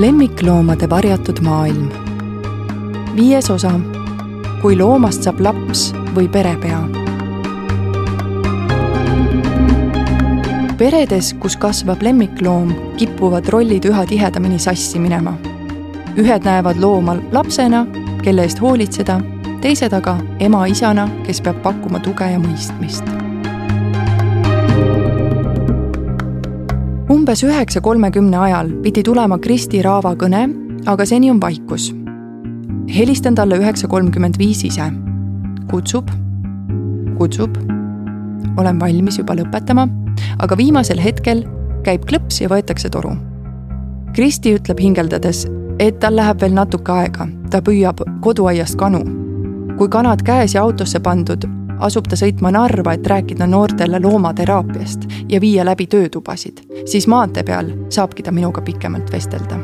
lemmikloomade varjatud maailm. viies osa. kui loomast saab laps või perepea. peredes, kus kasvab lemmikloom, kipuvad rollid üha tihedamini sassi minema. ühed näevad looma lapsena, kelle eest hoolitseda, teised aga ema-isana, kes peab pakkuma tuge ja mõistmist umbes üheksa kolmekümne ajal pidi tulema Kristi Raava kõne, aga seni on vaikus. helistan talle üheksa kolmkümmend viis ise. kutsub, kutsub. olen valmis juba lõpetama, aga viimasel hetkel käib klõps ja võetakse toru. Kristi ütleb hingeldades, et tal läheb veel natuke aega, ta püüab koduaiast kanu. kui kanad käes ja autosse pandud, asub ta sõitma Narva, et rääkida noortele loomateraapiast ja viia läbi töötubasid, siis maantee peal saabki ta minuga pikemalt vestelda.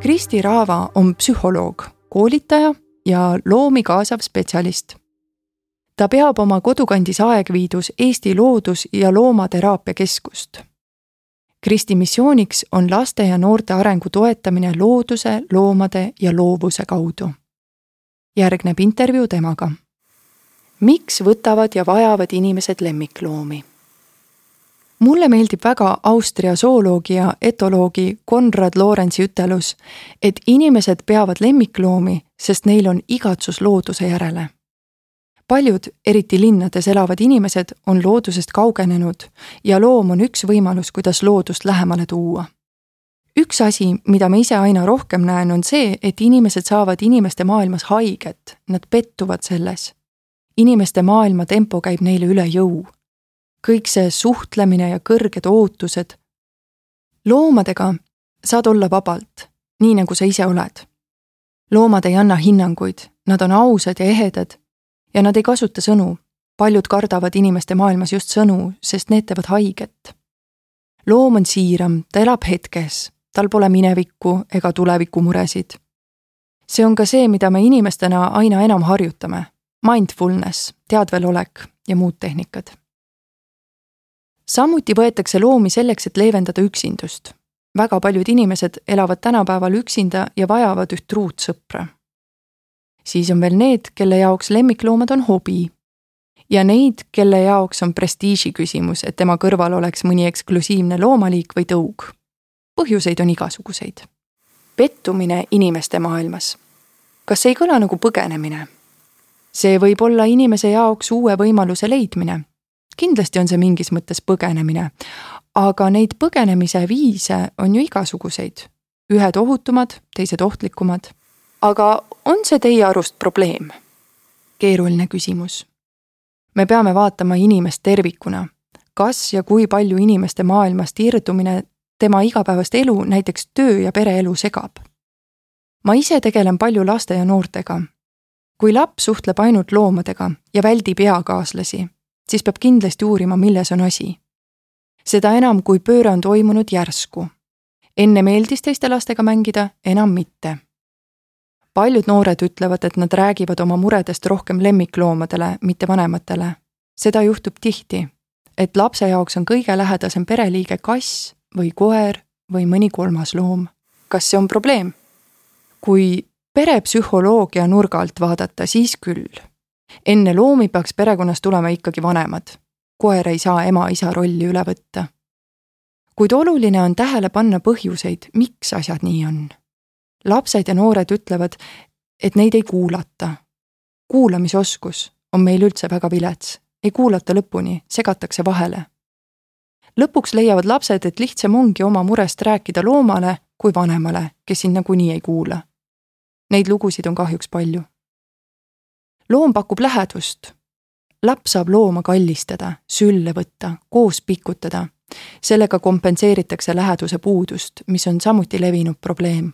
Kristi Raava on psühholoog, koolitaja ja loomi kaasav spetsialist. ta peab oma kodukandis Aegviidus Eesti Loodus- ja Loomateraapia Keskust. Kristi missiooniks on laste ja noorte arengu toetamine looduse, loomade ja loovuse kaudu järgneb intervjuu temaga. miks võtavad ja vajavad inimesed lemmikloomi? mulle meeldib väga Austria zooloogi ja etoloogi Konrad Lorenzi ütelus, et inimesed peavad lemmikloomi, sest neil on igatsus looduse järele. paljud, eriti linnades elavad inimesed, on loodusest kaugenenud ja loom on üks võimalus, kuidas loodust lähemale tuua üks asi, mida ma ise aina rohkem näen, on see, et inimesed saavad inimeste maailmas haiget, nad pettuvad selles. inimeste maailma tempo käib neile üle jõu. kõik see suhtlemine ja kõrged ootused. loomadega saad olla vabalt, nii nagu sa ise oled. loomad ei anna hinnanguid, nad on ausad ja ehedad ja nad ei kasuta sõnu. paljud kardavad inimeste maailmas just sõnu, sest need teevad haiget loom on siiram, ta elab hetkes, tal pole minevikku ega tulevikumuresid. see on ka see, mida me inimestena aina enam harjutame. Mindfulness, teadvelolek ja muud tehnikad. samuti võetakse loomi selleks, et leevendada üksindust. väga paljud inimesed elavad tänapäeval üksinda ja vajavad üht truut sõpra. siis on veel need, kelle jaoks lemmikloomad on hobi ja neid, kelle jaoks on prestiiži küsimus, et tema kõrval oleks mõni eksklusiivne loomaliik või tõug põhjuseid on igasuguseid. pettumine inimeste maailmas. kas ei kõla nagu põgenemine? see võib olla inimese jaoks uue võimaluse leidmine. kindlasti on see mingis mõttes põgenemine, aga neid põgenemise viise on ju igasuguseid. ühed ohutumad, teised ohtlikumad. aga on see teie arust probleem? keeruline küsimus. me peame vaatama inimest tervikuna kas ja kui palju inimeste maailmast irdumine tema igapäevast elu, näiteks töö ja pereelu segab. ma ise tegelen palju laste ja noortega. kui laps suhtleb ainult loomadega ja väldib eakaaslasi, siis peab kindlasti uurima, milles on asi. seda enam, kui pööre on toimunud järsku. enne meeldis teiste lastega mängida, enam mitte paljud noored ütlevad, et nad räägivad oma muredest rohkem lemmikloomadele, mitte vanematele. seda juhtub tihti, et lapse jaoks on kõige lähedasem pereliige kass või koer või mõni kolmas loom. kas see on probleem? kui perepsühholoogia nurga alt vaadata, siis küll. enne loomi peaks perekonnas tulema ikkagi vanemad. koer ei saa ema-isa rolli üle võtta. kuid oluline on tähele panna põhjuseid, miks asjad nii on. lapsed ja noored ütlevad, et neid ei kuulata. kuulamisoskus on meil üldse väga vilets, ei kuulata lõpuni, segatakse vahele lõpuks leiavad lapsed, et lihtsam ongi oma murest rääkida loomale kui vanemale, kes sind nagunii ei kuula. Neid lugusid on kahjuks palju. loom pakub lähedust. laps saab looma kallistada, sülle võtta, koos pikutada. sellega kompenseeritakse läheduse puudust, mis on samuti levinud probleem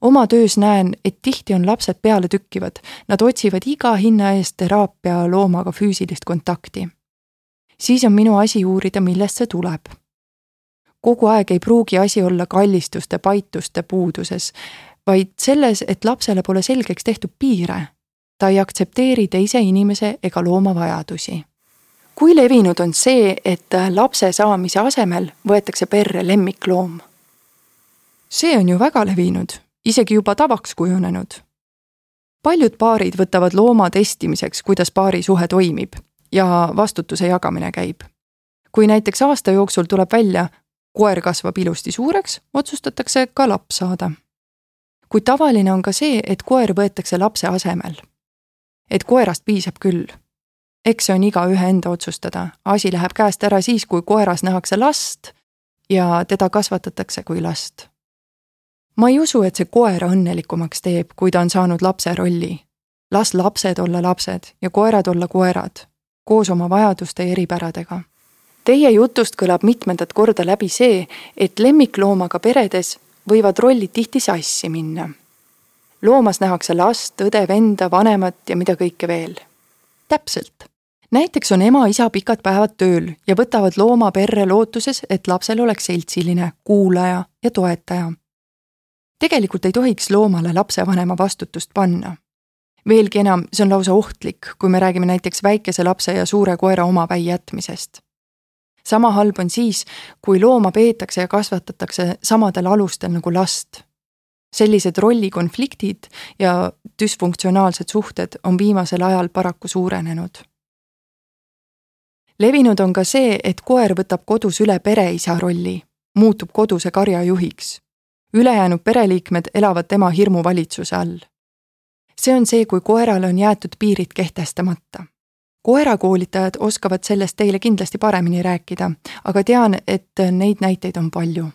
oma töös näen, et tihti on lapsed pealetükkivad, nad otsivad iga hinna eest teraapia loomaga füüsilist kontakti siis on minu asi uurida, millest see tuleb. kogu aeg ei pruugi asi olla kallistuste, paituste puuduses, vaid selles, et lapsele pole selgeks tehtud piire. ta ei aktsepteeri teise inimese ega looma vajadusi. kui levinud on see, et lapse saamise asemel võetakse perre lemmikloom? see on ju väga levinud, isegi juba tavaks kujunenud. paljud paarid võtavad looma testimiseks, kuidas paari suhe toimib ja vastutuse jagamine käib. kui näiteks aasta jooksul tuleb välja, koer kasvab ilusti suureks, otsustatakse ka laps saada. kuid tavaline on ka see, et koer võetakse lapse asemel. et koerast piisab küll. eks see on igaühe enda otsustada, asi läheb käest ära siis, kui koeras nähakse last ja teda kasvatatakse kui last. ma ei usu, et see koera õnnelikumaks teeb, kui ta on saanud lapse rolli. las lapsed olla lapsed ja koerad olla koerad, koos oma vajaduste ja eripäradega. Teie jutust kõlab mitmendat korda läbi see, et lemmikloomaga peredes võivad rollid tihti sassi minna. loomas nähakse last, õde, venda, vanemat ja mida kõike veel. täpselt näiteks on ema-isa pikad päevad tööl ja võtavad looma perre lootuses, et lapsel oleks seltsiline, kuulaja ja toetaja. tegelikult ei tohiks loomale lapsevanema vastutust panna. Veelgi enam, see on lausa ohtlik, kui me räägime näiteks väikese lapse ja suure koera omapäi jätmisest. sama halb on siis, kui looma peetakse ja kasvatatakse samadel alustel nagu last sellised rollikonfliktid ja düsfunktsionaalsed suhted on viimasel ajal paraku suurenenud levinud on ka see, et koer võtab kodus üle pereisa rolli, muutub koduse karjajuhiks. ülejäänud pereliikmed elavad tema hirmuvalitsuse all. See on see, kui koerale on jäetud piirid kehtestamata. koerakoolitajad oskavad sellest teile kindlasti paremini rääkida, aga tean, et neid näiteid on palju.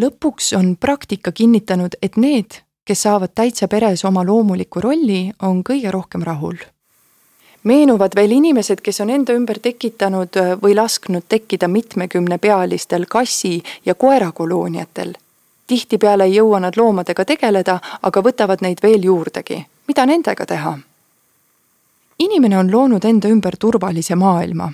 lõpuks on praktika kinnitanud, et need, kes saavad täitsa peres oma loomuliku rolli, on kõige rohkem rahul meenuvad veel inimesed, kes on enda ümber tekitanud või lasknud tekkida mitmekümnepealistel kassi- ja koerakolooniatel. Tihtipeale ei jõua nad loomadega tegeleda, aga võtavad neid veel juurdegi. mida nendega teha? inimene on loonud enda ümber turvalise maailma.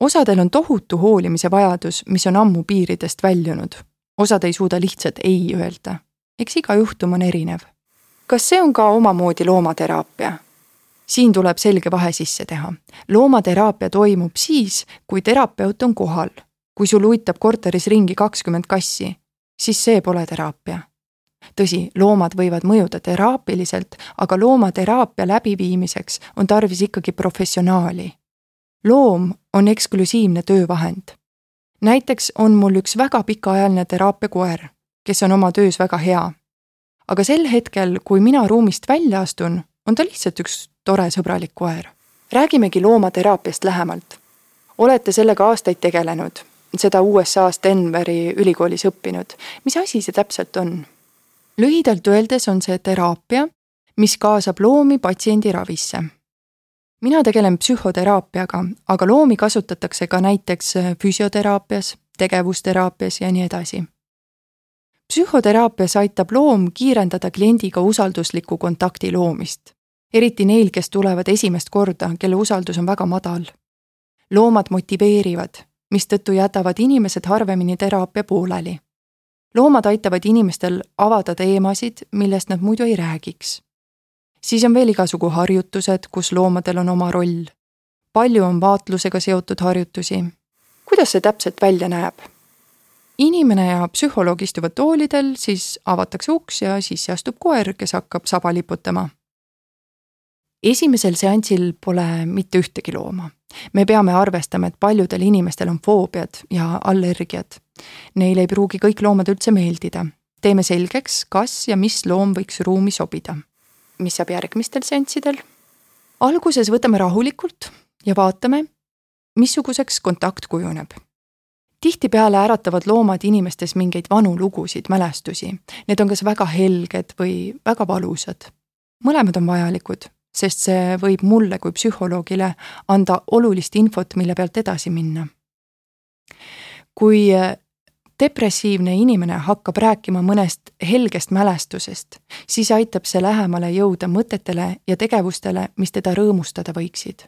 osadel on tohutu hoolimise vajadus, mis on ammu piiridest väljunud. osad ei suuda lihtsalt ei öelda. eks iga juhtum on erinev. kas see on ka omamoodi loomateraapia? siin tuleb selge vahe sisse teha. loomateraapia toimub siis, kui terapeut on kohal. kui sul uitab korteris ringi kakskümmend kassi, siis see pole teraapia. tõsi, loomad võivad mõjuda teraapiliselt, aga loomateraapia läbiviimiseks on tarvis ikkagi professionaali. loom on eksklusiivne töövahend. näiteks on mul üks väga pikaajaline teraapiakoer, kes on oma töös väga hea. aga sel hetkel, kui mina ruumist välja astun, on ta lihtsalt üks tore sõbralik koer. räägimegi loomateraapiast lähemalt. olete sellega aastaid tegelenud, seda USA-s Denveri ülikoolis õppinud. mis asi see täpselt on? lühidalt öeldes on see teraapia, mis kaasab loomi patsiendi ravisse. mina tegelen psühhoteraapiaga, aga loomi kasutatakse ka näiteks füsioteraapias, tegevusteraapias ja nii edasi psühhoteraapias aitab loom kiirendada kliendiga usaldusliku kontakti loomist eriti neil, kes tulevad esimest korda, kelle usaldus on väga madal. loomad motiveerivad, mistõttu jätavad inimesed harvemini teraapia pooleli. loomad aitavad inimestel avada teemasid, millest nad muidu ei räägiks. siis on veel igasugu harjutused, kus loomadel on oma roll. palju on vaatlusega seotud harjutusi. kuidas see täpselt välja näeb? inimene ja psühholoog istuvad toolidel, siis avatakse uks ja sisse astub koer, kes hakkab saba liputama esimesel seansil pole mitte ühtegi looma. Me peame arvestama, et paljudel inimestel on foobiad ja allergiad. Neile ei pruugi kõik loomad üldse meeldida. teeme selgeks, kas ja mis loom võiks ruumi sobida. mis saab järgmistel seanssidel? alguses võtame rahulikult ja vaatame, missuguseks kontakt kujuneb tihtipeale äratavad loomad inimestes mingeid vanu lugusid, mälestusi. Need on kas väga helged või väga valusad. mõlemad on vajalikud sest see võib mulle kui psühholoogile anda olulist infot, mille pealt edasi minna. kui depressiivne inimene hakkab rääkima mõnest helgest mälestusest, siis aitab see lähemale jõuda mõtetele ja tegevustele, mis teda rõõmustada võiksid.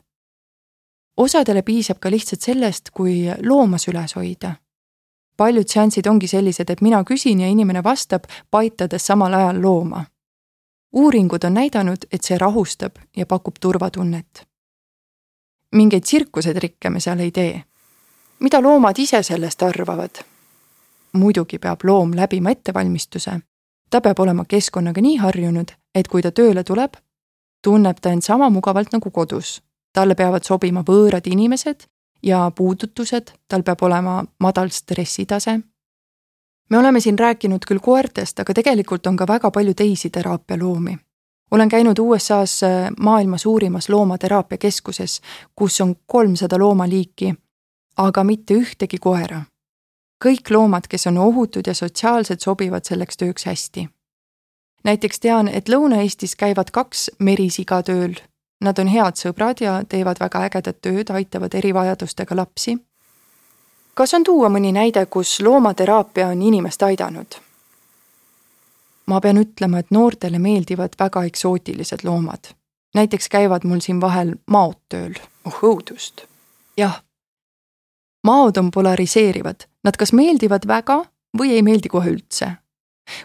osadele piisab ka lihtsalt sellest, kui looma süles hoida. paljud seansid ongi sellised, et mina küsin ja inimene vastab, paitades samal ajal looma uuringud on näidanud, et see rahustab ja pakub turvatunnet. mingeid tsirkusetrikke me seal ei tee. mida loomad ise sellest arvavad? muidugi peab loom läbima ettevalmistuse. ta peab olema keskkonnaga nii harjunud, et kui ta tööle tuleb, tunneb ta end sama mugavalt nagu kodus. talle peavad sobima võõrad inimesed ja puudutused, tal peab olema madal stressitase. Me oleme siin rääkinud küll koertest, aga tegelikult on ka väga palju teisi teraapialoomi olen käinud USA-s äh, maailma suurimas loomateraapia keskuses, kus on kolmsada loomaliiki, aga mitte ühtegi koera. kõik loomad, kes on ohutud ja sotsiaalsed, sobivad selleks tööks hästi. näiteks tean, et Lõuna-Eestis käivad kaks merisiga tööl. Nad on head sõbrad ja teevad väga ägedat tööd, aitavad erivajadustega lapsi. Kas on tuua mõni näide, kus loomateraapia on inimest aidanud? ma pean ütlema, et noortele meeldivad väga eksootilised loomad. näiteks käivad mul siin vahel maod tööl. oh õudust. jah. maod on polariseerivad, nad kas meeldivad väga või ei meeldi kohe üldse.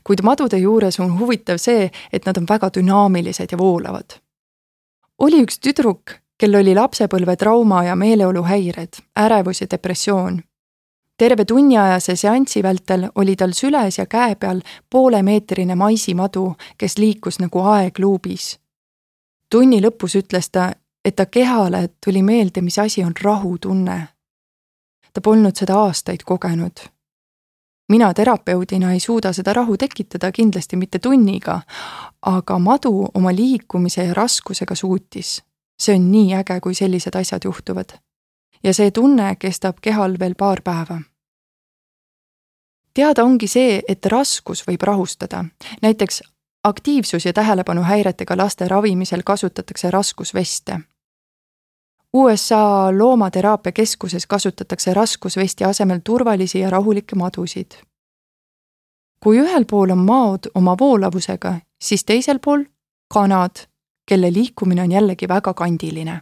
kuid madude juures on huvitav see, et nad on väga dünaamilised ja voolavad. oli üks tüdruk, kel oli lapsepõlvetrauma ja meeleoluhäired, ärevus ja depressioon terve tunniajase seansi vältel oli tal süles ja käe peal poolemeetrine maisimadu, kes liikus nagu aeg luubis. tunni lõpus ütles ta, et ta kehale tuli meelde, mis asi on rahutunne. ta polnud seda aastaid kogenud. mina terapeudina ei suuda seda rahu tekitada kindlasti mitte tunniga, aga madu oma liikumise ja raskusega suutis. see on nii äge, kui sellised asjad juhtuvad ja see tunne kestab kehal veel paar päeva teada ongi see, et raskus võib rahustada. näiteks aktiivsus- ja tähelepanuhäiretega laste ravimisel kasutatakse raskusveste. USA loomateraapia keskuses kasutatakse raskusvesti asemel turvalisi ja rahulikke madusid. kui ühel pool on maod oma voolavusega, siis teisel pool kanad, kelle liikumine on jällegi väga kandiline.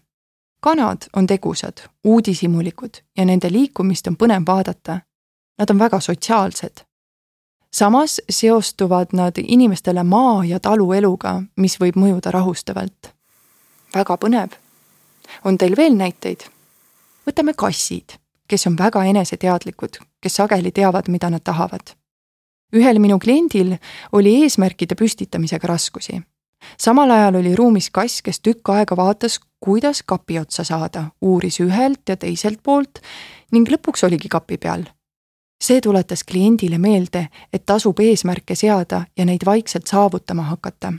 kanad on tegusad, uudishimulikud ja nende liikumist on põnev vaadata Nad on väga sotsiaalsed. samas seostuvad nad inimestele maa- ja talueluga, mis võib mõjuda rahustavalt. väga põnev. on teil veel näiteid? võtame kassid, kes on väga eneseteadlikud, kes sageli teavad, mida nad tahavad. ühel minu kliendil oli eesmärkide püstitamisega raskusi. samal ajal oli ruumis kass, kes tükk aega vaatas, kuidas kapi otsa saada, uuris ühelt ja teiselt poolt ning lõpuks oligi kapi peal see tuletas kliendile meelde, et tasub eesmärke seada ja neid vaikselt saavutama hakata.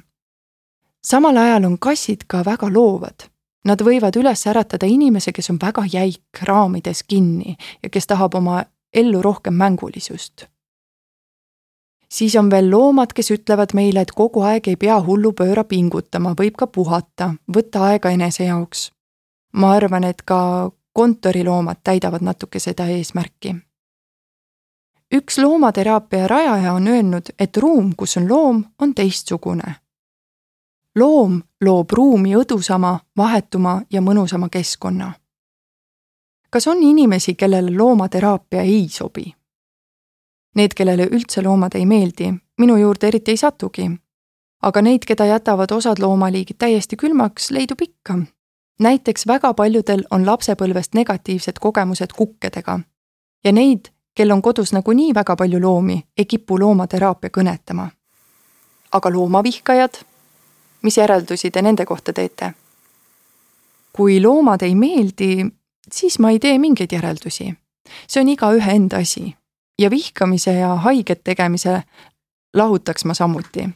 samal ajal on kassid ka väga loovad. Nad võivad üles äratada inimese, kes on väga jäik, raamides kinni ja kes tahab oma ellu rohkem mängulisust. siis on veel loomad, kes ütlevad meile, et kogu aeg ei pea hullupööra pingutama, võib ka puhata, võtta aega enese jaoks. ma arvan, et ka kontoriloomad täidavad natuke seda eesmärki üks loomateraapia rajaja on öelnud, et ruum, kus on loom, on teistsugune. loom loob ruumi õdusama, vahetuma ja mõnusama keskkonna. kas on inimesi, kellele loomateraapia ei sobi? Need, kellele üldse loomad ei meeldi, minu juurde eriti ei satugi. aga neid, keda jätavad osad loomaliigid täiesti külmaks, leidub ikka. näiteks väga paljudel on lapsepõlvest negatiivsed kogemused kukkedega ja neid kel on kodus nagunii väga palju loomi, ei kipu loomateraapia kõnetama. aga loomavihkajad? mis järeldusi te nende kohta teete? kui loomad ei meeldi, siis ma ei tee mingeid järeldusi. see on igaühe enda asi ja vihkamise ja haiget tegemise lahutaks ma samuti.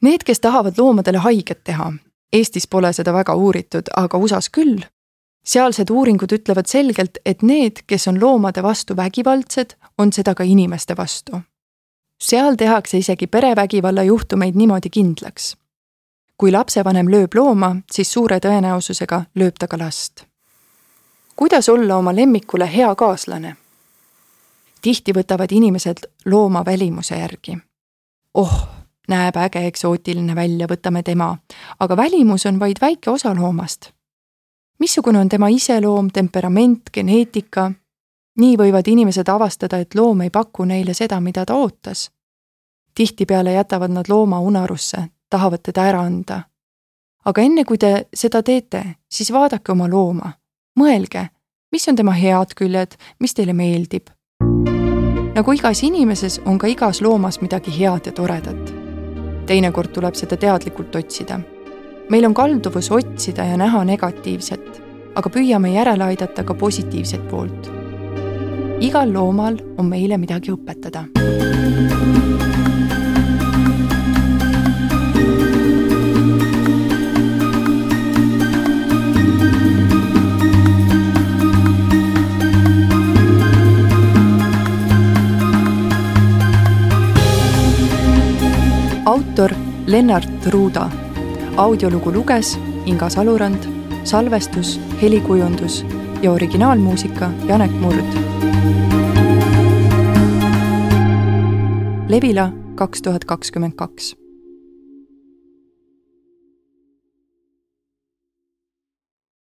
Need, kes tahavad loomadele haiget teha, Eestis pole seda väga uuritud, aga USA-s küll, sealsed uuringud ütlevad selgelt, et need, kes on loomade vastu vägivaldsed, on seda ka inimeste vastu. seal tehakse isegi perevägivalla juhtumeid niimoodi kindlaks. kui lapsevanem lööb looma, siis suure tõenäosusega lööb ta ka last. kuidas olla oma lemmikule hea kaaslane? tihti võtavad inimesed looma välimuse järgi. oh, näeb äge eksootiline välja, võtame tema, aga välimus on vaid väike osa loomast missugune on tema iseloom, temperament, geneetika. nii võivad inimesed avastada, et loom ei paku neile seda, mida ta ootas. tihtipeale jätavad nad looma unarusse, tahavad teda ära anda. aga enne kui te seda teete, siis vaadake oma looma, mõelge, mis on tema head küljed, mis teile meeldib. nagu igas inimeses, on ka igas loomas midagi head ja toredat. teinekord tuleb seda teadlikult otsida. Meil on kalduvus otsida ja näha negatiivset, aga püüame järele aidata ka positiivset poolt. igal loomal on meile midagi õpetada autor Lennart Ruuda. Audiolugu luges Inga Salurand, salvestus, helikujundus ja originaalmuusika Janek Murd. Levila kaks tuhat kakskümmend kaks